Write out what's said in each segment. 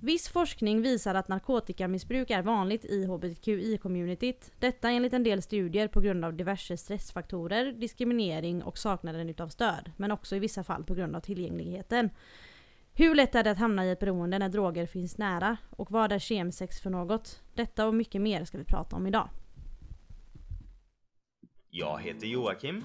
Viss forskning visar att narkotikamissbruk är vanligt i hbtqi-communityt. Detta enligt en del studier på grund av diverse stressfaktorer, diskriminering och saknaden utav stöd. Men också i vissa fall på grund av tillgängligheten. Hur lätt är det att hamna i ett beroende när droger finns nära? Och vad är kemsex för något? Detta och mycket mer ska vi prata om idag. Jag heter Joakim.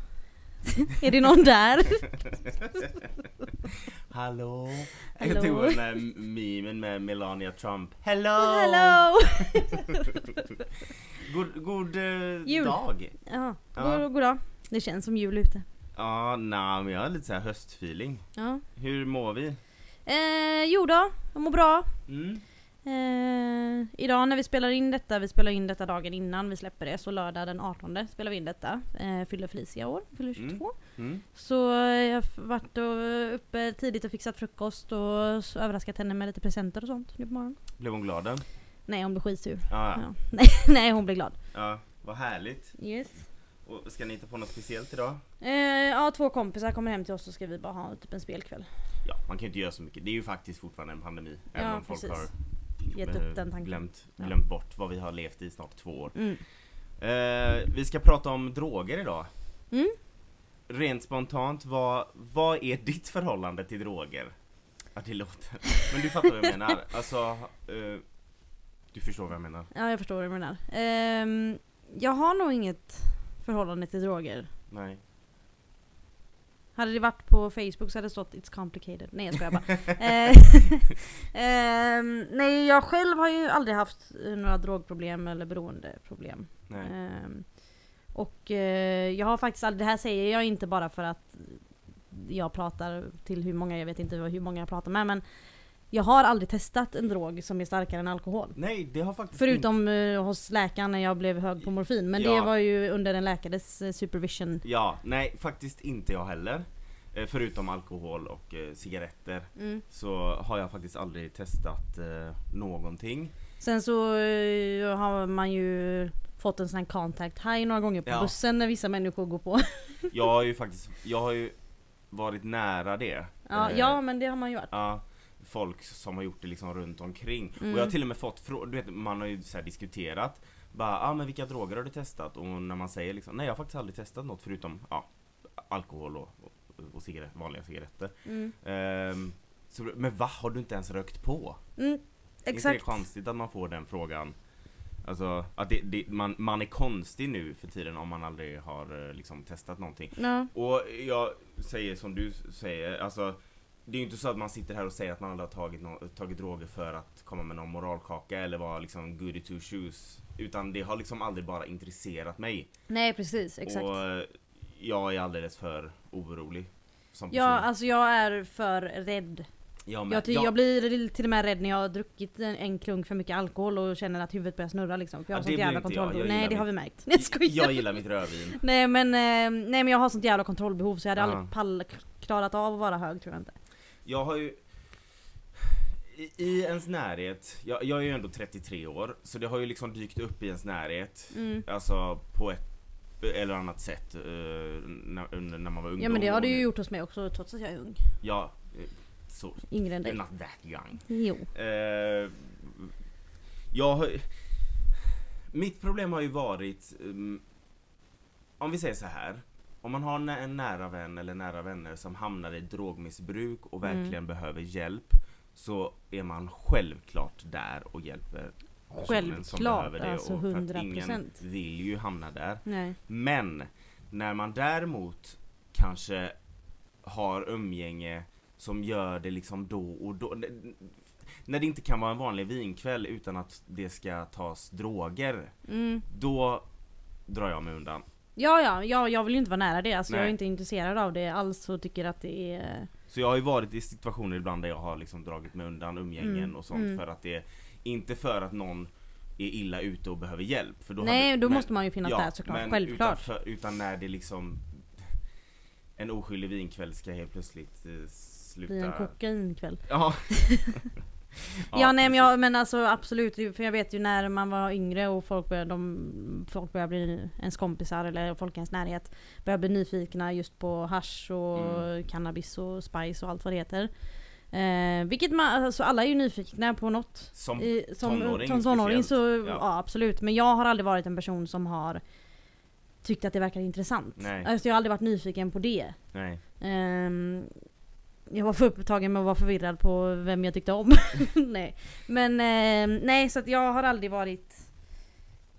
är det någon där? Hallå? Hallå? Jag tog den där memen med Melania Trump. Hello! Hello! God, god eh, Jul. dag! Ja, Ja. god, god dag. Det känns som jul ute. Ja, nej men jag har lite så här höstfeeling. Ja. Hur mår vi? Eh, jo då, jag mår bra. Mm. Eh, idag när vi spelar in detta, vi spelar in detta dagen innan vi släpper det, så lördag den 18 spelar vi in detta. Eh, fyller Felicia år, fyller 22. Mm. Så eh, jag har varit och, uppe tidigt och fixat frukost och så överraskat henne med lite presenter och sånt nu på morgonen. Blev hon glad än? Nej hon blev skitsur. Ja, ja. Nej, nej hon blev glad. ja. Vad härligt. Yes. Och ska ni hitta på något speciellt idag? Eh, ja två kompisar kommer hem till oss så ska vi bara ha typ en spelkväll. Ja, man kan ju inte göra så mycket. Det är ju faktiskt fortfarande en pandemi. Ja, även om folk precis. har Gett eh, upp den tanken. glömt, glömt bort vad vi har levt i snart två år. Mm. Eh, vi ska prata om droger idag. Mm. Rent spontant, vad, vad är ditt förhållande till droger? Ja, det låter... Men du fattar vad jag menar. Alltså, eh, du förstår vad jag menar. Ja jag förstår vad du menar. Ehm, jag har nog inget förhållande till droger. Nej. Hade det varit på Facebook så hade det stått It's complicated. Nej jag skojar bara. Eh, ehm, nej jag själv har ju aldrig haft eh, några drogproblem eller beroendeproblem. Ehm, och eh, jag har faktiskt aldrig, det här säger jag inte bara för att jag pratar till hur många, jag vet inte hur många jag pratar med men jag har aldrig testat en drog som är starkare än alkohol. Nej, det har faktiskt Förutom eh, hos läkaren när jag blev hög på morfin. Men det Ja. var ju under en läkares eh, supervision. inte... Ja, nej faktiskt inte jag heller. Eh, förutom alkohol och cigaretter. Mm. Så har jag faktiskt aldrig testat någonting. Sen så har man ju fått en sån här contact high några gånger på Ja. bussen när vissa människor går på. Jag har ju faktiskt, jag har ju varit nära det. ja, ja men det har man ju varit. Ja, folk som har gjort det liksom runt omkring. Mm. Och jag har till och med fått frågor, du vet man har ju så diskuterat. Bara, ah, men vilka droger har du testat? Och när man säger liksom, nej jag har faktiskt aldrig testat något förutom ja, alkohol och, och, och cigaret, vanliga cigaretter. Mm. Ehm, så, men va, har du inte ens rökt på? Mm, Är inte det exakt. konstigt att man får den frågan? Alltså, att det, det, man, man är konstig nu för tiden om man aldrig har eh, liksom testat någonting. Ja. Och jag säger som du säger, alltså det är ju inte så att man sitter här och säger att man aldrig har tagit, no- tagit droger för att komma med någon moralkaka eller vara liksom goody two shoes. Utan det har liksom aldrig bara intresserat mig. Nej precis, exakt. Och eh, jag är alldeles för orolig. Som Ja, alltså jag är för rädd. jag, med. Jag, ty- Ja, jag blir till och med rädd när jag har druckit en, en klunk för mycket alkohol och känner att huvudet börjar snurra liksom. För jag har Ja, sånt jävla jag. kontrollbehov. Jag Nej det har vi märkt. Jag skojar. jag gillar mitt rödvin. Nej men, eh, nej men jag har sånt jävla kontrollbehov så jag hade Ja. aldrig pall, klarat av att vara hög tror jag inte. Jag har ju i, ens närhet, jag, jag är ju ändå 33 år, så det har ju liksom dykt upp i ens närhet. Mm. Alltså på ett eller annat sätt eh, när, när man var ung. Ja men det har du ju gjort hos mig också trots att jag är ung. Ja, eh, så. Yngre än dig. not that young. Jo. Eh, jag har, mitt problem har ju varit, um, om vi säger så här. Om man har en nära vän eller nära vänner som hamnar i drogmissbruk och Mm. verkligen behöver hjälp så är man självklart där och hjälper personen som behöver det. alltså och för att 100%. ingen vill ju hamna där. Nej. Men när man däremot kanske har umgänge som gör det liksom då och då. När det inte kan vara en vanlig vinkväll utan att det ska tas droger. Mm. Då drar jag mig undan. Ja, ja, ja, jag vill ju inte vara nära det. Alltså, jag är inte intresserad av det alls och tycker att det är... Så jag har ju varit i situationer ibland där jag har liksom dragit mig undan umgängen Mm, och sånt mm. för att det Inte för att någon är illa ute och behöver hjälp. För då Nej, hade, då men- måste man ju finnas där såklart. Självklart. Utan, för, utan när det liksom en oskyldig vinkväll ska helt plötsligt eh, sluta... Blir en kokainkväll. Ja. Ja, nej men, jag, men alltså absolut, för jag vet ju när man var yngre och folk började, de, folk började bli ens kompisar eller folk i ens närhet började bli nyfikna just på hash och Mm. cannabis och spice och allt vad det heter. Eh, vilket man, alltså alla är ju nyfikna på något. Som I, som tonåring som tonåring så, ja. Ja. absolut. Men jag har aldrig varit en person som har tyckt att det verkar intressant. Nej. Alltså jag har aldrig varit nyfiken på det. Nej. Ehm, jag var för upptagen med att vara förvirrad på vem jag tyckte om. nej. Men ehm, nej, så att jag har aldrig varit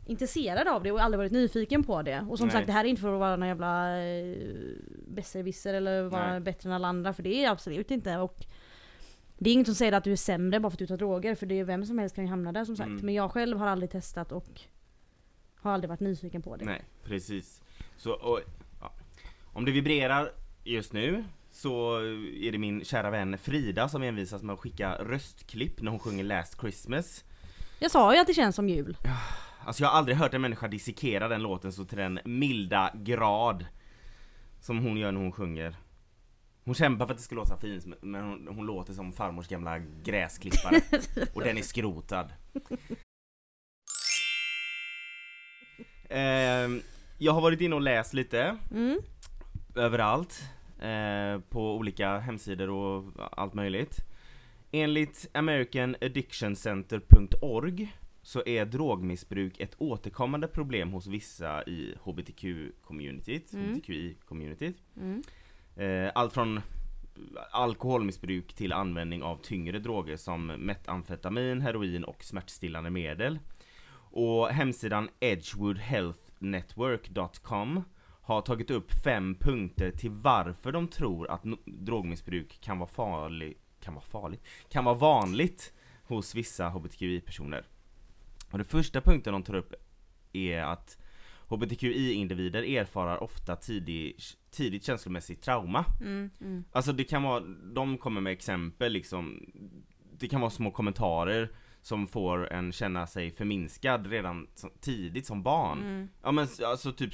intresserad av det och aldrig varit nyfiken på det. Och som Nej. sagt det här är inte för att vara någon jävla eh, besserwisser eller vara Nej. bättre än alla andra för det är jag absolut inte. Och det är inget som säger att du är sämre bara för att du tar droger för det är vem som helst kan ju hamna där som sagt. Mm. Men jag själv har aldrig testat och har aldrig varit nyfiken på det. Nej, precis. Så, och, ja. Om det vibrerar just nu så är det min kära vän Frida som envisas med att skicka röstklipp när hon sjunger Last Christmas. Jag sa ju att det känns som jul. Alltså jag har aldrig hört en människa dissekera den låten så till den milda grad som hon gör när hon sjunger. Hon kämpar för att det ska låta fint men hon, hon låter som farmors gamla gräsklippare och den är skrotad. Ehm, jag har varit inne och läst lite Mm. överallt eh, på olika hemsidor och allt möjligt. Enligt AmericanAddictionCenter.org så är drogmissbruk ett återkommande problem hos vissa i HBTQ-communityt, Mm. HBTQI-communityt. Mm. Eh, allt från alkoholmissbruk till användning av tyngre droger som metamfetamin, heroin och smärtstillande medel. Och hemsidan edgewoodhealthnetwork.com har tagit upp fem punkter till varför de tror att no- drogmissbruk kan vara farligt, kan vara farligt, kan vara vanligt hos vissa HBTQI-personer. Och den första punkten de tar upp är att HBTQI-individer erfarar ofta tidig, tidigt känslomässigt trauma. Mm. Mm. Alltså det kan vara, de kommer med exempel liksom Det kan vara små kommentarer som får en känna sig förminskad redan tidigt som barn. Mm. Ja men alltså typ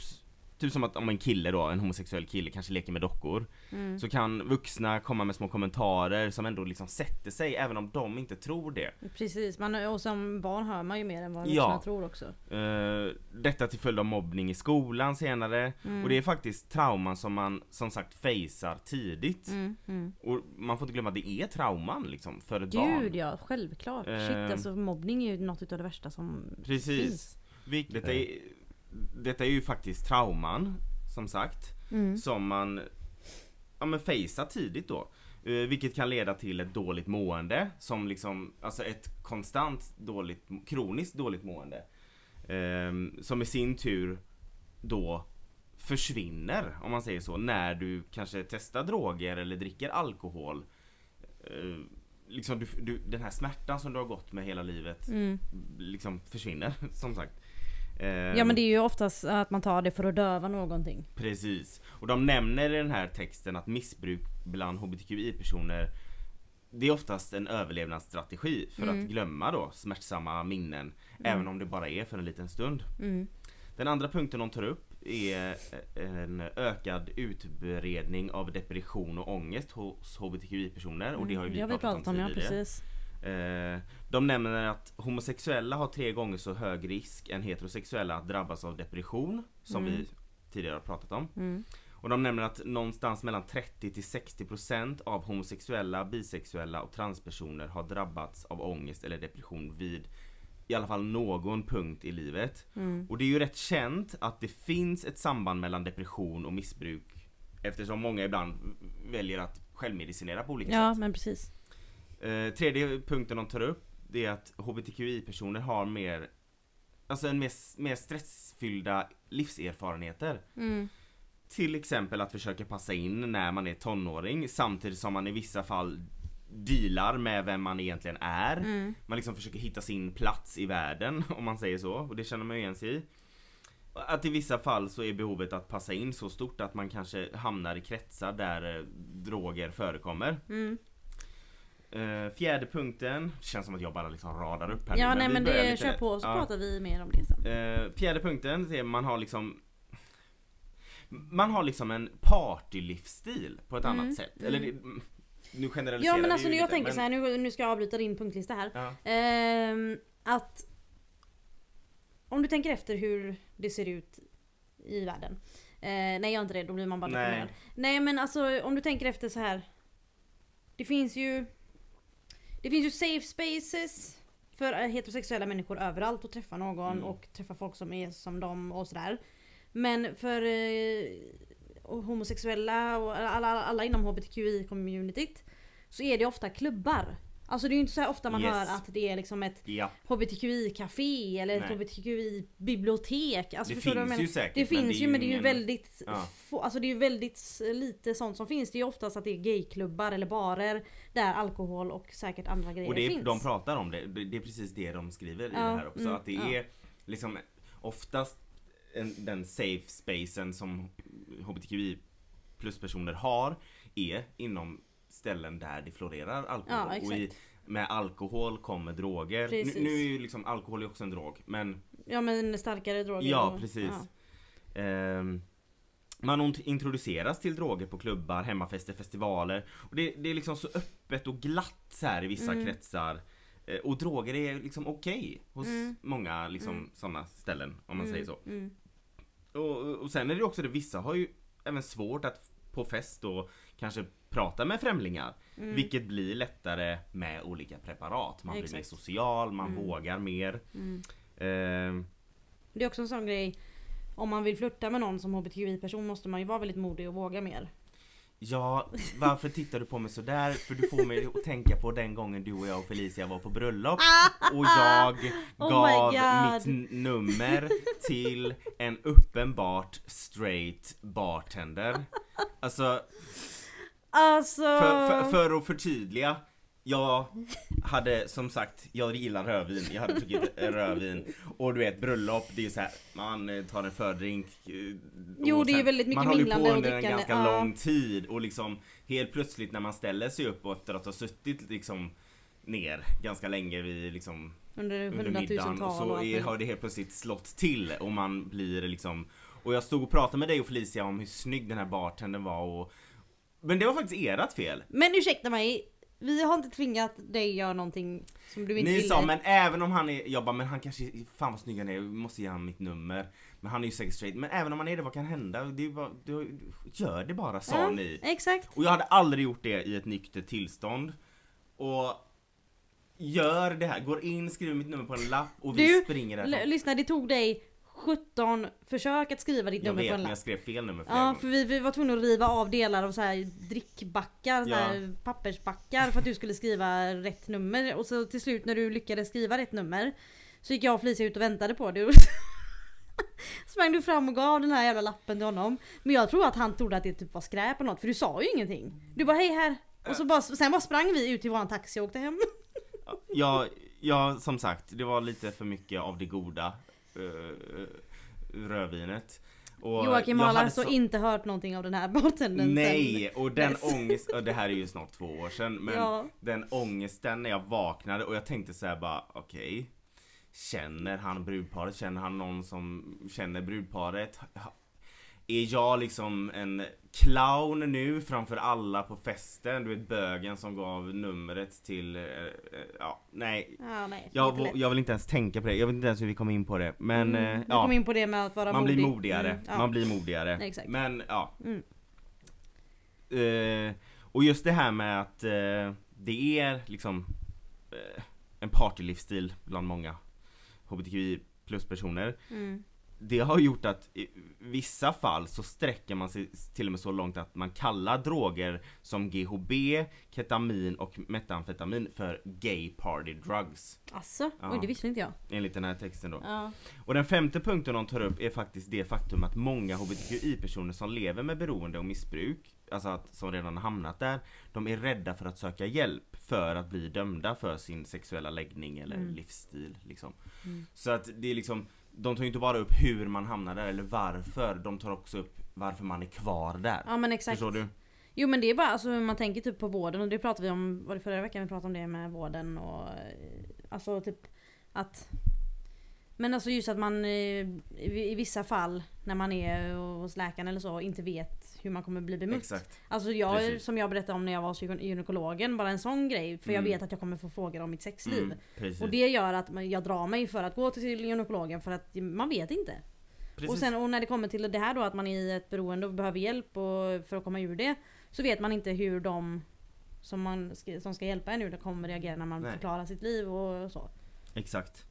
Typ som att om en kille då, en homosexuell kille kanske leker med dockor Mm. Så kan vuxna komma med små kommentarer som ändå liksom sätter sig även om de inte tror det Precis, man, och som barn hör man ju mer än vad vuxna Ja. tror också. Eh, Detta till följd av mobbning i skolan senare Mm. Och det är faktiskt trauman som man som sagt facear tidigt Mm, mm. Och man får inte glömma att det är trauman liksom för ett barn Gud ja, självklart. Shit Ehm. alltså mobbning är ju något utav det värsta som Precis. finns. Vil- Detta är, detta är ju faktiskt trauman, som sagt, Mm. som man ja, men facear tidigt då. Eh, vilket kan leda till ett dåligt mående, som liksom, alltså ett konstant dåligt, kroniskt dåligt mående. Ehm, som i sin tur då försvinner, om man säger så, när du kanske testar droger eller dricker alkohol. Eh, liksom du, du, den här smärtan som du har gått med hela livet Mm. liksom försvinner, som sagt. Eh, Ja men det är ju oftast att man tar det för att döva någonting. Precis. Och de nämner i den här texten att missbruk bland HBTQI-personer det är oftast en överlevnadsstrategi för Mm. att glömma då smärtsamma minnen Även om det bara är för en liten stund Mm. Den andra punkten de tar upp är en ökad utbredning av depression och ångest hos HBTQI-personer och det har ju vi Mm, har vi pratat, pratat om, ja tidigare. precis. Eh, De nämner att homosexuella har tre gånger så hög risk än heterosexuella att drabbas av depression Som Mm. vi tidigare har pratat om Mm. Och de nämner att någonstans mellan 30 till 60% av homosexuella, bisexuella och transpersoner har drabbats av ångest eller depression vid i alla fall någon punkt i livet. Mm. Och det är ju rätt känt att det finns ett samband mellan depression och missbruk eftersom många ibland väljer att självmedicinera på olika Ja sätt. men precis. Eh, tredje punkten de tar upp det är att HBTQI-personer har mer Alltså en mer, mer stressfyllda livserfarenheter. Mm. Till exempel att försöka passa in när man är tonåring samtidigt som man i vissa fall dealar med vem man egentligen är. Mm. Man liksom försöker hitta sin plats i världen om man säger så och det känner man ju igen sig i. Att i vissa fall så är behovet att passa in så stort att man kanske hamnar i kretsar där eh, droger förekommer. Mm. Eh, fjärde punkten, känns som att jag bara liksom radar upp här Ja nu, nej men det lite kör på så Ja. pratar vi mer om det sen. Eh, fjärde punkten, är man har liksom man har liksom en partylivsstil på ett Mm, annat sätt. Eller det, mm, nu generaliserar Ja men alltså när jag lite, tänker men- så här, nu, nu ska jag avbryta din punktlista här. Ehm, att om du tänker efter hur det ser ut i världen. Eh, nej gör inte det, då blir man bara Nej. deprimerad. Nej men alltså om du tänker efter så här. Det finns ju Det finns ju safe spaces för heterosexuella människor överallt att träffa någon Mm. och träffa folk som är som dem och sådär. Men för eh, och homosexuella och alla, alla inom hbtqi-communityt så är det ofta klubbar. Alltså det är ju inte så här ofta man Yes. hör att det är liksom ett Ja, hbtqi-café eller ett Nej. hbtqi-bibliotek. Alltså, det finns ju säkert. Det finns ju men det är ju väldigt Ja. få, Alltså det är ju väldigt lite sånt som finns. Det är ju oftast att det är gayklubbar eller barer där alkohol och säkert andra grejer Och det är, finns. de pratar om det, det det är precis det de skriver i Ja, det här också. mm, att det är liksom oftast en, den safe spacen som hbtqi plus personer har är inom ställen där det florerar alkohol. Ja, och i, med alkohol kommer droger. Nu, Precis. nu är ju liksom alkohol är också en drog men Ja men starkare droger. Ja, och- precis. ja. Ehm, man introduceras till droger på klubbar, hemmafester, festivaler. Och det, det är liksom så öppet och glatt så här i vissa Mm. kretsar. Eh, Och droger är liksom okej hos Mm. många liksom Mm. sådana ställen om man Mm, säger så. Mm. Och, och sen är det också det, vissa har ju även svårt att på fest då kanske prata med främlingar. Mm. Vilket blir lättare med olika preparat. Man blir mer Exakt. social, man Mm. vågar mer. Mm. Ehm, Det är också en sån grej. Om man vill flirta med någon som hbtqi-person måste man ju vara väldigt modig och våga mer. Ja, varför tittar du på mig sådär? För du får mig att tänka på den gången du och jag och Felicia var på bröllop och jag Oh gav God. mitt nummer till en uppenbart straight bartender. Alltså, Alltså... för, för, för att förtydliga. Jag hade som sagt, jag gillar rödvin, jag hade druckit rödvin Och du vet bröllop, det är så här, man tar en fördrink eh, Jo, och det är ju väldigt mycket Man håller minglande på och under en drickande, ganska ja. lång tid och liksom Helt plötsligt när man ställer sig upp och efter att ha suttit liksom ner ganska länge vid liksom Under under middagen och så är, har det helt plötsligt slått till och man blir liksom Och jag stod och pratade med dig och Felicia om hur snygg den här bartendern var och Men det var faktiskt ert fel Men ursäkta mig. Vi har inte tvingat dig göra någonting som du inte Ni ville. sa men även om han är, jag bara men han kanske, fan vad snygg han är, vi måste ge honom mitt nummer Men han är ju säkert straight, men även om han är det, vad kan hända? Det är bara, du, gör det bara sa Ja, ni Exakt. Och jag hade aldrig gjort det i ett nyktert tillstånd Och Gör det här, går in, skriver mitt nummer på en lapp och vi Du, springer därifrån lyssna, det tog dig 17 försök att skriva ditt Jag nummer vet på en lapp. jag skrev fel nummer flera Ja, gånger för vi, vi var tvungna att riva av delar av så här drickbackar, så Ja. här pappersbackar för att du skulle skriva rätt nummer. Och så till slut när du lyckades skriva rätt nummer så gick jag och Felicia ut och väntade på dig. Sprang du fram och gav den här jävla lappen till honom. Men jag tror att han trodde att det typ var skräp eller något för du sa ju ingenting. Du bara hej här. Och så bara, sen bara sprang vi ut till våran taxi och åkte hem. Ja, ja, som sagt, det var lite för mycket av det goda Rödvinet och Joakim har alltså så- inte hört någonting av den här bartendern Nej, och den dess. ångest, och det här är ju snart två år sedan men Ja. den ångesten när jag vaknade och jag tänkte så här bara okej Känner han brudparet? Känner han någon som känner brudparet? Är jag liksom en clown nu framför alla på festen? Du vet bögen som gav numret till, eh, eh, ja nej Ja, nej, jag, jag vill inte ens tänka på det, jag vet inte ens hur vi kom in på det men Mm, eh, Vi ja kom in på det med att vara man modig. blir modigare, Mm, ja. man blir modigare. Exakt. Men ja. Mm. Eh, och just det här med att eh, det är liksom eh, en partylivsstil bland många HBTQI plus personer. Mm. Det har gjort att i vissa fall så sträcker man sig till och med så långt att man kallar droger som GHB, ketamin och metamfetamin för gay party drugs. Alltså, Ja. oj det visste inte jag. Enligt den här texten då. Ja. Och den femte punkten de tar upp är faktiskt det faktum att många HBTQI-personer som lever med beroende och missbruk, alltså att, som redan hamnat där, de är rädda för att söka hjälp för att bli dömda för sin sexuella läggning eller Mm. livsstil. Liksom. Mm. Så att det är liksom, de tar ju inte bara upp hur man hamnar där eller varför, de tar också upp varför man är kvar där. ja men exakt. Förstår du? Jo men det är bara alltså man tänker typ på vården och det pratade vi om, var det förra veckan vi pratade om det med vården och eh, alltså typ att Men alltså just att man eh, i i vissa fall när man är hos läkaren eller så inte vet hur man kommer bli bemött. Exakt. Alltså jag, Precis. som jag berättade om när jag var hos gyne- gynekologen, bara en sån grej. För jag Mm. vet att jag kommer få frågor om mitt sexliv. Mm. Och det gör att jag drar mig för att gå till gynekologen för att man vet inte. precis. Och sen och när det kommer till det här då att man är i ett beroende och behöver hjälp och, för att komma ur det. Så vet man inte hur de som, man ska, som ska hjälpa en ur det kommer reagera när man Nej. förklarar sitt liv och så. Exakt.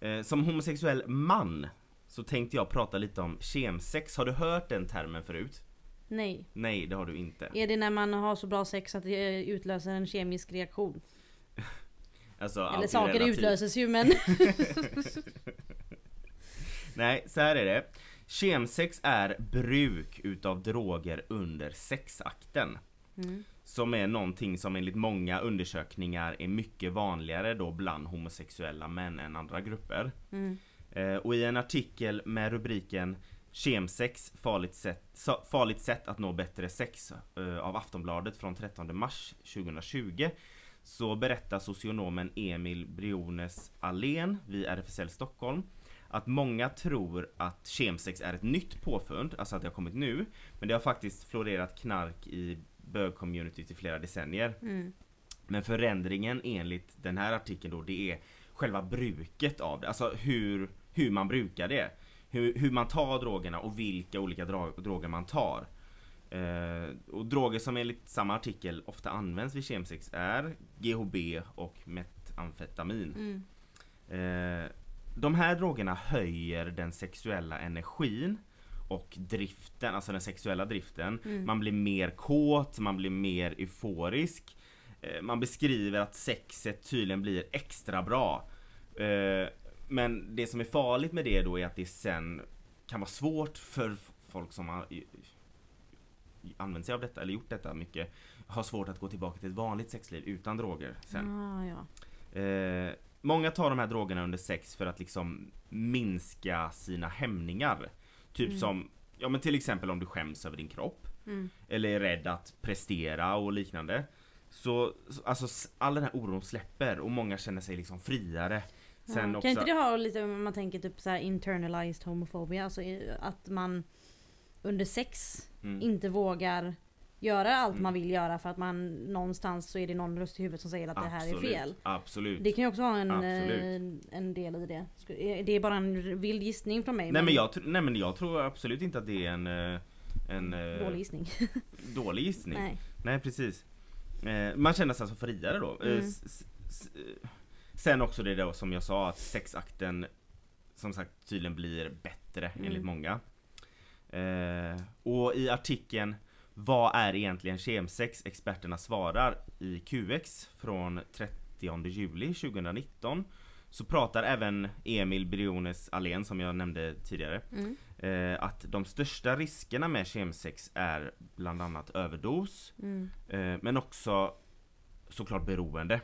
Eh, som homosexuell man så tänkte jag prata lite om kemsex. Har du hört den termen förut? Nej. Nej, det har du inte. Är det när man har så bra sex att det utlöser en kemisk reaktion? Alltså, Eller saker relativt. utlöses ju men... Nej, så här är det. Kemsex är bruk utav droger under sexakten. Mm. Som är någonting som enligt många undersökningar är mycket vanligare då bland homosexuella män än andra grupper. Mm. Eh, och i en artikel med rubriken Kemsex, farligt sätt, farligt sätt att nå bättre sex eh, av Aftonbladet från 13 mars 2020 så berättar socionomen Emil Briones Allén vid RFSL Stockholm att många tror att kemsex är ett nytt påfund, alltså att det har kommit nu. Men det har faktiskt florerat knark i bögcommunityt i flera decennier. Mm. Men förändringen enligt den här artikeln då, det är själva bruket av det. Alltså hur, hur man brukar det. Hur, hur man tar drogerna och vilka olika droger man tar. Eh, och droger som enligt samma artikel ofta används vid kemsex är GHB och metamfetamin. Mm. Eh, de här drogerna höjer den sexuella energin och driften, alltså den sexuella driften. Mm. Man blir mer kåt, man blir mer euforisk. Eh, man beskriver att sexet tydligen blir extra bra. Eh, men det som är farligt med det då är att det sen kan vara svårt för folk som har använt sig av detta eller gjort detta mycket. Har svårt att gå tillbaka till ett vanligt sexliv utan droger sen. Ah, ja. Eh, många tar de här drogerna under sex för att liksom minska sina hämningar. Typ Mm. som, ja men till exempel om du skäms över din kropp. Mm. Eller är rädd att prestera och liknande. Så, så alltså all den här oron släpper och många känner sig liksom friare. Sen ja. också, Kan inte det ha lite, om man tänker typ så här internalized homofobia, alltså att man under sex mm, inte vågar göra allt Mm. man vill göra för att man någonstans så är det någon röst i huvudet som säger att det här är absolut, fel. Absolut. Det kan ju också ha en, Absolut. eh, en del i det. Sku- Det är bara en vild gissning från mig. Nej men, jag, tr- nej men jag tror absolut inte att det är en, eh, en eh, Dålig gissning. dålig gissning. Nej. Nej precis. Eh, man känner sig alltså friare då. Eh, Mm. s- eh, sen också det då som jag sa att sexakten som sagt tydligen blir bättre Mm. enligt många. Eh, och i artikeln Vad är egentligen kemsex? Experterna svarar i QX från 30 juli 2019 så pratar även Emil Briones Allén som jag nämnde tidigare Mm. eh, att de största riskerna med kemsex är bland annat överdos Mm. eh, men också såklart beroende.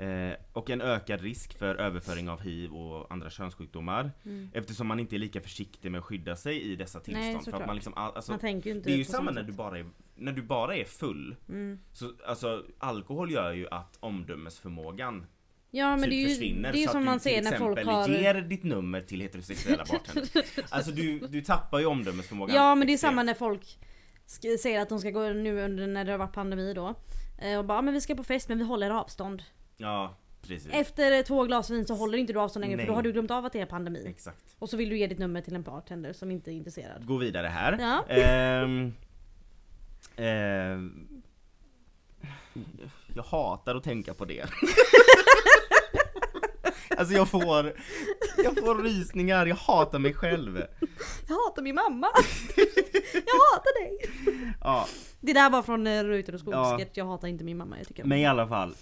Eh, och en ökad risk för överföring av hiv och andra könssjukdomar Mm. eftersom man inte är lika försiktig med att skydda sig i dessa tillstånd. för att man liksom, all- alltså, Man tänker inte det är ju samma när du, bara är, när du bara är full. Mm. Så, alltså, alkohol gör ju att omdömesförmågan Ja men typ det är ju, försvinner det är så som man ser när folk har... ger ditt nummer till heterosexuella bartender. alltså du, du tappar ju omdömesförmågan. Ja men det är extremt. samma när folk säger att de ska gå nu under när det har varit pandemi då. Eh, Och bara "Ah, men vi ska på fest men vi håller avstånd. Ja, precis. Efter två glas vin så håller inte du avstånd längre för då Nej. har du glömt av att det är pandemi. Exakt. Och så vill du ge ditt nummer till en bartender som inte är intresserad. Gå vidare här. Ja. Ehm, ehm, jag hatar att tänka på det. alltså jag får, jag får rysningar, jag hatar mig själv. Jag hatar min mamma! jag hatar dig! Ja, Det där var från uh, Reuter och Ja. Skogssketch, jag hatar inte min mamma. Jag tycker om men i alla fall.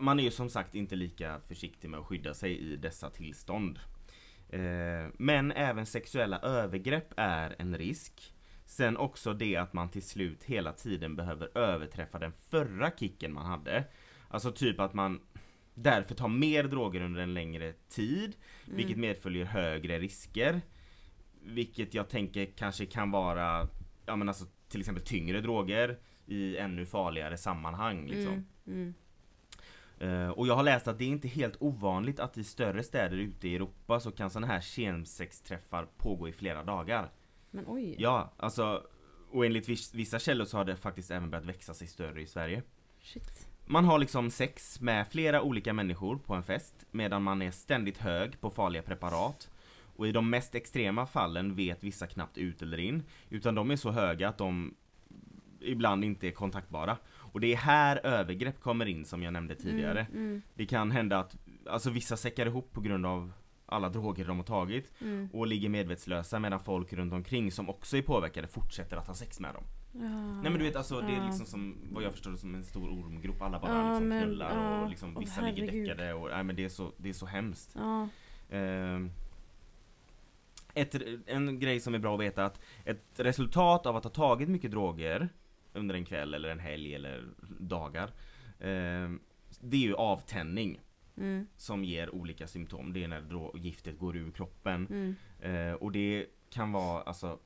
Man är ju som sagt inte lika försiktig med att skydda sig i dessa tillstånd. Eh, Men även sexuella övergrepp är en risk. Sen också det att man till slut hela tiden behöver överträffa den förra kicken man hade. Alltså typ att man därför tar mer droger under en längre tid. Mm. Vilket medföljer högre risker. Vilket jag tänker kanske kan vara ja, men alltså, till exempel tyngre droger i ännu farligare sammanhang. Liksom. Mm, mm. Eh, och jag har läst att det är inte helt ovanligt att i större städer ute i Europa så kan sådana här kemsexträffar pågå i flera dagar. Men oj. Ja, alltså och enligt vis- vissa källor så har det faktiskt även börjat växa sig större i Sverige. Shit. Man har liksom sex med flera olika människor på en fest medan man är ständigt hög på farliga preparat. Och i de mest extrema fallen vet vissa knappt ut eller in. Utan de är så höga att de ibland inte är kontaktbara. Och det är här övergrepp kommer in som jag nämnde tidigare. Mm, mm, Det kan hända att alltså, vissa säckar ihop på grund av alla droger de har tagit mm. och ligger medvetslösa medan folk runt omkring som också är påverkade fortsätter att ha sex med dem. Ja. Nej men du vet alltså det är liksom som vad jag förstår det som en stor ormgrop. Alla bara Ja, liksom men- knullar ja. och liksom vissa ligger herregud. däckade och nej men det är så, det är så hemskt. Ja. Ehm, ett, en grej som är bra att veta att ett resultat av att ha tagit mycket droger under en kväll eller en helg eller dagar ehm, det är ju avtändning Mm, som ger olika symptom. Det är när giftet går ur kroppen mm, Eh, och det kan vara alltså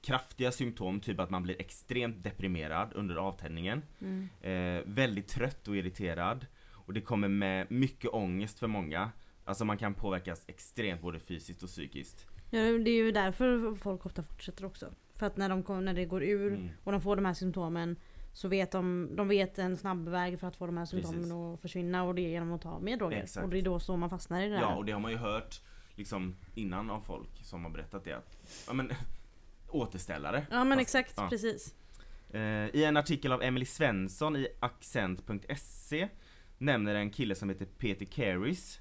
kraftiga symptom, typ att man blir extremt deprimerad under avtändningen. mm. Eh, väldigt trött och irriterad. Och det kommer med mycket ångest för många. Alltså man kan påverkas extremt både fysiskt och psykiskt. Ja, det är ju därför folk ofta fortsätter också. För att när, de kom, när det går ur Mm. och de får de här symptomen så vet de, de vet en snabb väg för att få de här symptomen att försvinna och det är genom att ta mer droger. Exakt. Och det är då så man fastnar i det Ja, här. och det har man ju hört liksom innan av folk som har berättat det. Att, ja men återställare. Ja men Fast- exakt, ja. precis. Eh, I en artikel av Emily Svensson i accent.se nämner en kille som heter Peter Caris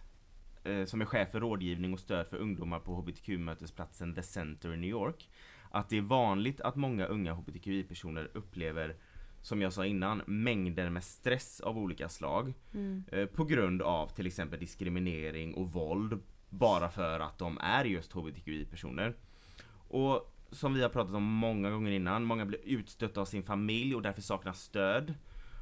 eh, som är chef för rådgivning och stöd för ungdomar på hbtq-mötesplatsen The Center i New York att det är vanligt att många unga hbtqi-personer upplever som jag sa innan, mängder med stress av olika slag Mm. eh, på grund av till exempel diskriminering och våld bara för att de är just hbtqi-personer. Och som vi har pratat om många gånger innan, många blir utstötta av sin familj och därför saknar stöd.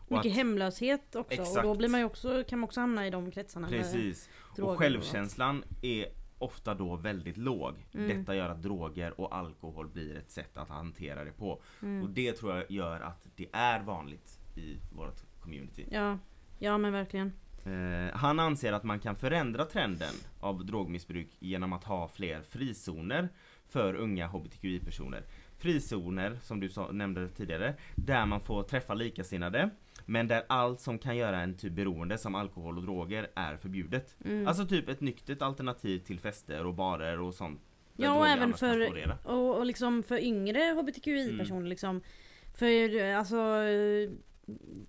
Och Mycket att- hemlöshet också och Exakt. då blir man också, kan man också hamna i de kretsarna. Precis. Och självkänslan är ofta då väldigt låg. Mm. Detta gör att droger och alkohol blir ett sätt att hantera det på. Mm. Och det tror jag gör att det är vanligt i vårt community. Ja, ja men verkligen. Eh, han anser att man kan förändra trenden av drogmissbruk genom att ha fler frizoner för unga hbtqi-personer. Frizoner, som du sa, nämnde tidigare, där man får träffa likasinnade men där allt som kan göra en typ beroende som alkohol och droger är förbjudet. Mm. Alltså typ ett nyktert alternativ till fester och barer och sånt. Ja och även för, och, och liksom för yngre hbtqi-personer Mm. liksom. För alltså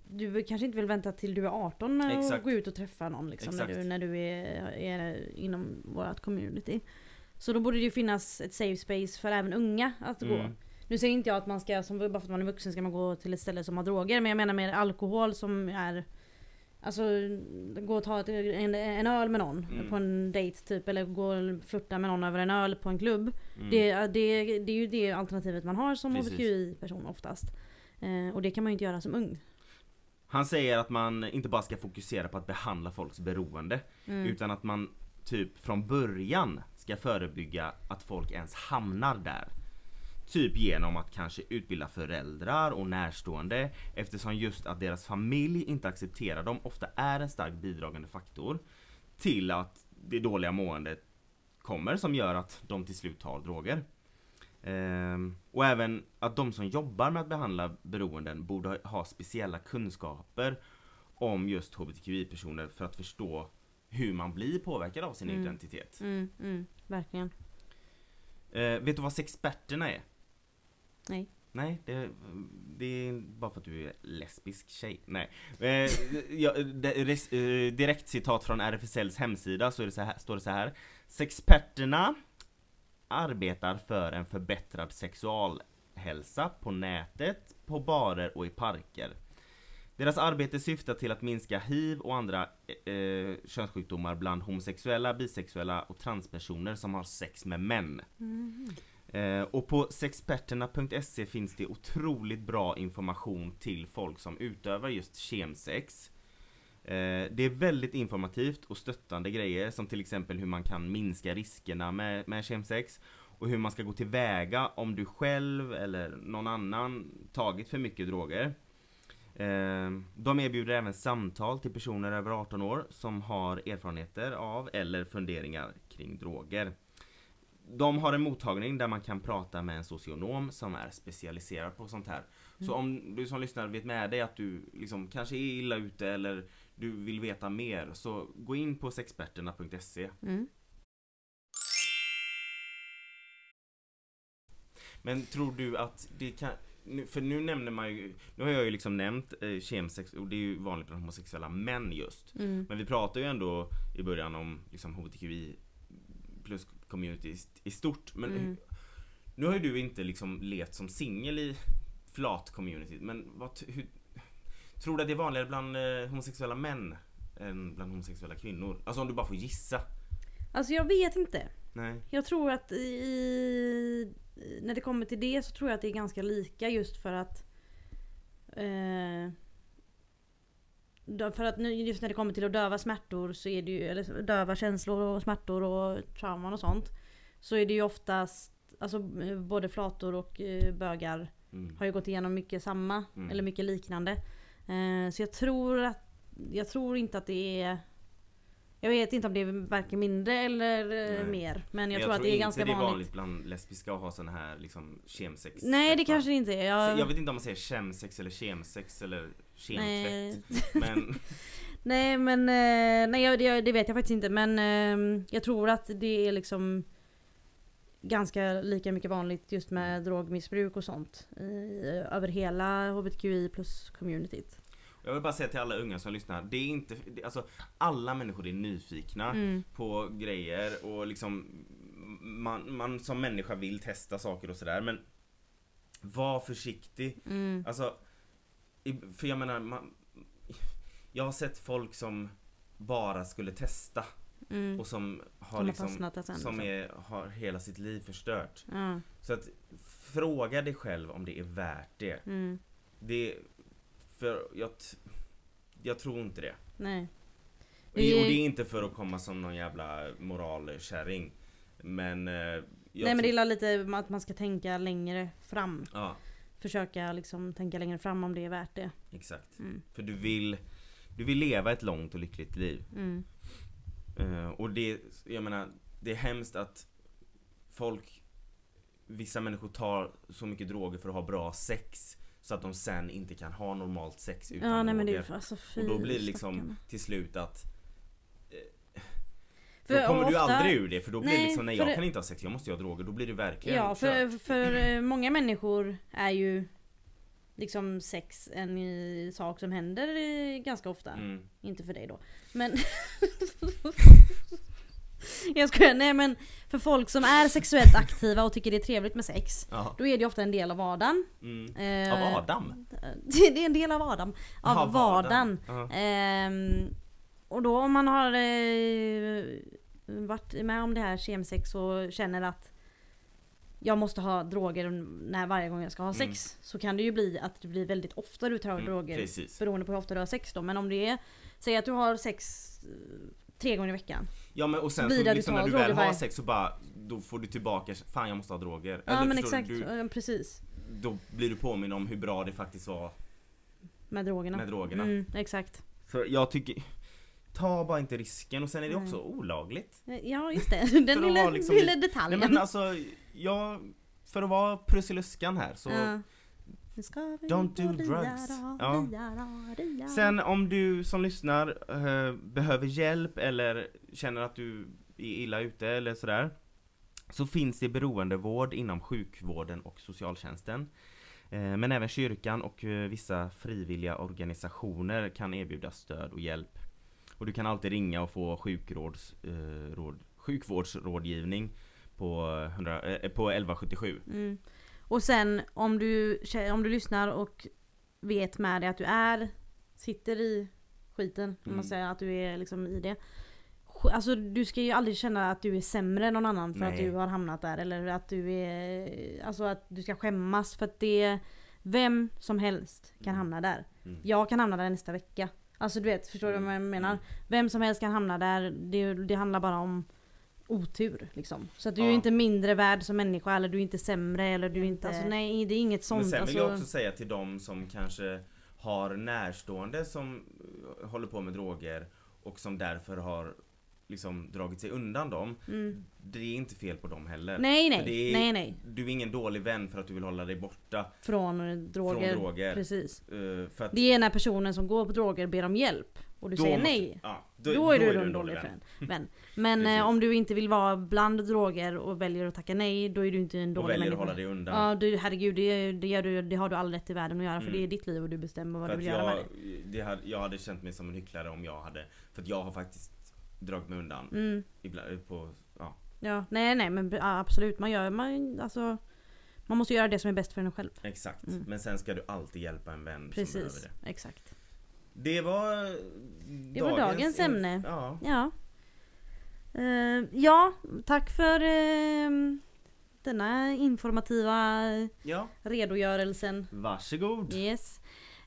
du kanske inte vill vänta till du är 18 med att gå ut och träffa någon liksom, när du, när du är, är inom vårt community. Så då borde det ju finnas ett safe space för även unga att gå. Nu säger inte jag att man ska, som, bara för att man är vuxen ska man gå till ett ställe som har droger. Men jag menar mer alkohol som är Alltså gå och ta ett, en, en öl med någon Mm. på en dejt typ. Eller gå och flirta med någon över en öl på en klubb. Mm. Det, det, det är ju det alternativet man har som hbtqi-person oftast. Eh, och det kan man ju inte göra som ung. Han säger att man inte bara ska fokusera på att behandla folks beroende Mm. Utan att man typ från början ska förebygga att folk ens hamnar där. Typ genom att kanske utbilda föräldrar och närstående eftersom just att deras familj inte accepterar dem ofta är en stark bidragande faktor till att det dåliga måendet kommer som gör att de till slut tar droger. Ehm, och även att de som jobbar med att behandla beroenden borde ha- ha speciella kunskaper om just hbtqi-personer för att förstå hur man blir påverkad av sin Mm. identitet. Mm, mm, verkligen. Eh, vet du vad sexperterna är? Nej. Nej, det, det är bara för att du är lesbisk tjej. Nej. Eh, ja, eh, direkt citat från RFSLs hemsida så så här, står det så här. Sexperterna arbetar för en förbättrad sexualhälsa på nätet, på barer och i parker. Deras arbete syftar till att minska hiv och andra eh, könssjukdomar bland homosexuella, bisexuella och transpersoner som har sex med män. Mm. Eh, och på sexperterna.se finns det otroligt bra information till folk som utövar just kemsex. Eh, det är väldigt informativt och stöttande grejer som till exempel hur man kan minska riskerna med, med kemsex och hur man ska gå tillväga om du själv eller någon annan tagit för mycket droger. Eh, De erbjuder även samtal till personer över 18 år som har erfarenheter av eller funderingar kring droger. De har en mottagning där man kan prata med en socionom som är specialiserad på sånt här. Så om du som lyssnar vet med dig att du liksom kanske är illa ute eller du vill veta mer så gå in på sexperterna.se Mm. Men tror du att det kan för nu nämner man ju, nu har jag ju liksom nämnt eh, kemsex och det är ju vanligt bland homosexuella män just. Mm. Men vi pratar ju ändå i början om liksom HBTQI plus community i, i stort. Men Mm. nu har ju du inte liksom levt som singel i flat-communityt men vad, hur, tror du att det är vanligare bland eh, homosexuella män än bland homosexuella kvinnor? Alltså om du bara får gissa. Alltså jag vet inte. Nej. Jag tror att i, när det kommer till det så tror jag att det är ganska lika just för att eh, för att nu, just när det kommer till att döva smärtor så är det ju, eller döva känslor och smärtor och trauman och sånt. Så är det ju oftast, alltså både flator och eh, bögar Mm. har ju gått igenom mycket samma, Mm. eller mycket liknande. Eh, så jag tror att, jag tror inte att det är jag vet inte om det är varken mindre eller eh, Nej. mer. Men Men jag, tror att det är inte ganska det är vanligt. vanligt bland lesbiska att ha såna här liksom kemsex Nej det kanske det inte är. Jag, Jag vet inte om man säger kemsex eller kemsex eller kemtvätt. Men nej men eh, nej, jag- det, det vet jag faktiskt inte. Men eh, jag tror att det är liksom ganska lika mycket vanligt just med drogmissbruk och sånt. I, över hela HBTQI plus communityt. jag vill bara säga till alla unga som lyssnar. Det är inte, det, alltså alla människor är nyfikna Mm. på grejer och liksom man, man som människa vill testa saker och sådär men var försiktig. Mm. Alltså, för jag menar, man, jag har sett folk som bara skulle testa Mm. och som har har liksom som liksom. är, har hela sitt liv förstört. Ja. Så att fråga dig själv om det är värt det. Mm. Det, för jag, jag tror inte det. Nej. Och och det är inte för att komma som någon jävla moralkärring. Men eh, Nej men det är lite att man ska tänka längre fram. Ja, Försöka liksom tänka längre fram om det är värt det. exakt. Mm. För du vill, du vill leva ett långt och lyckligt liv. Mm. Eh, och det, jag menar, det är hemskt att folk, vissa människor tar så mycket droger för att ha bra sex. Så att de sen inte kan ha normalt sex utan Ja nej men det droger. är alltså fy Och då blir det liksom till slut att För Då kommer du ofta- aldrig ur det för då blir det Nej, liksom nej jag det- kan inte ha sex, jag måste ha droger. Då blir det verkligen Ja för, för eh, många människor är ju liksom sex en sak som händer ganska ofta. Mm. Inte för dig då. Men... jag skojar, nej men för folk som är sexuellt aktiva och tycker det är trevligt med sex. Ja. Då är det ofta en del av vardagen. Mm. Eh, Av Adam? Det är en del av Adam. Av Jaha, vardagen. Ehm, och då om man har eh, varit med om det här kemsex och känner att jag måste ha droger när varje gång jag ska ha sex. Så kan det ju bli att det blir väldigt ofta du tar Mm, droger. precis. Beroende på hur ofta du har sex då. Men om det är, säg att du har sex eh, tre gånger i veckan. Ja men och sen blir så du liksom när du väl har varje- sex så bara Då får du tillbaka, fan jag måste ha droger. Ja Eller men exakt, Du, du, precis. då blir du påminn om hur bra det faktiskt var Med drogerna. med drogerna. Mm, exakt. Så jag tycker Ta bara inte risken och sen är det Nej. också olagligt. Ja just det, den För att lilla, liksom lilla detaljen. Nej men alltså, jag För att vara Prussiluskan här så Ja. Don't do drugs. Ja. Sen om du som lyssnar eh, behöver hjälp eller känner att du är illa ute eller sådär Så finns det beroendevård inom sjukvården och socialtjänsten Eh, Men även kyrkan och eh, vissa frivilliga organisationer kan erbjuda stöd och hjälp Och du kan alltid ringa och få sjukråds, eh, råd, sjukvårdsrådgivning på, 100, eh, på 1177 Mm. Och sen om du, om du lyssnar och vet med dig att du är, sitter i skiten, om Mm. man säger att du är liksom i det. Alltså du ska ju aldrig känna att du är sämre än någon annan för att Nej. du har hamnat där. Eller att du är, alltså att du ska skämmas för att det, vem som helst kan Mm. hamna där. Mm. Jag kan hamna där nästa vecka. Alltså du vet, förstår du vad jag menar? Mm. Vem som helst kan hamna där, det, det handlar bara om otur liksom. Så att du är Ja. inte mindre värd som människa eller du är inte sämre eller du är inte... Alltså nej, det är inget sånt. Men sen vill alltså, jag också säga till de som kanske har närstående som håller på med droger och som därför har liksom dragit sig undan dem. Mm. Det är inte fel på dem heller. Nej För nej, är- nej nej. Du är ingen dålig vän för att du vill hålla dig borta Från droger. från droger. Precis. För att Det är när personen som går på droger ber om hjälp och du då säger måste- nej. Ja, Då, är du en dålig vän. vän. Men eh, om du inte vill vara bland droger och väljer att tacka nej, då är du inte en Och dålig väljer att människa. hålla dig undan. Ja, du, herregud, det, det, gör du, det har du all rätt i världen att göra för Mm. det är ditt liv och du bestämmer vad För du vill göra med jag, det. det hade, jag hade känt mig som en hycklare om jag hade För jag har faktiskt dragit mig undan Mm. ibland på, ja, Ja, nej nej men ja, absolut, man gör, man, alltså Man måste göra det som är bäst för en själv. exakt. Mm. Men sen ska du alltid hjälpa en vän som behöver Precis, det. exakt. Det var Det var dagens ämne. Ja. Ja. Eh, ja, tack för eh, denna informativa ja, redogörelsen. varsågod. Yes.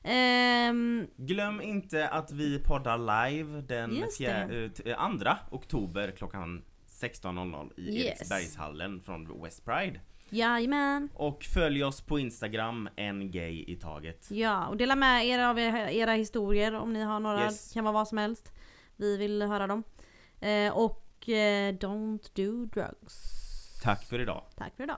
Ehm, Glöm inte att vi poddar live den fjär, eh, eh, andra oktober klockan 16.00 i Yes. Eriksbergshallen från West Pride. jajamän. Och följ oss på Instagram, en gay i taget. Ja, och dela med er av era, era historier om ni har några. Yes. kan vara vad som helst. Vi vill höra dem. Eh, och eh, don't do drugs. Tack för idag. Tack för idag.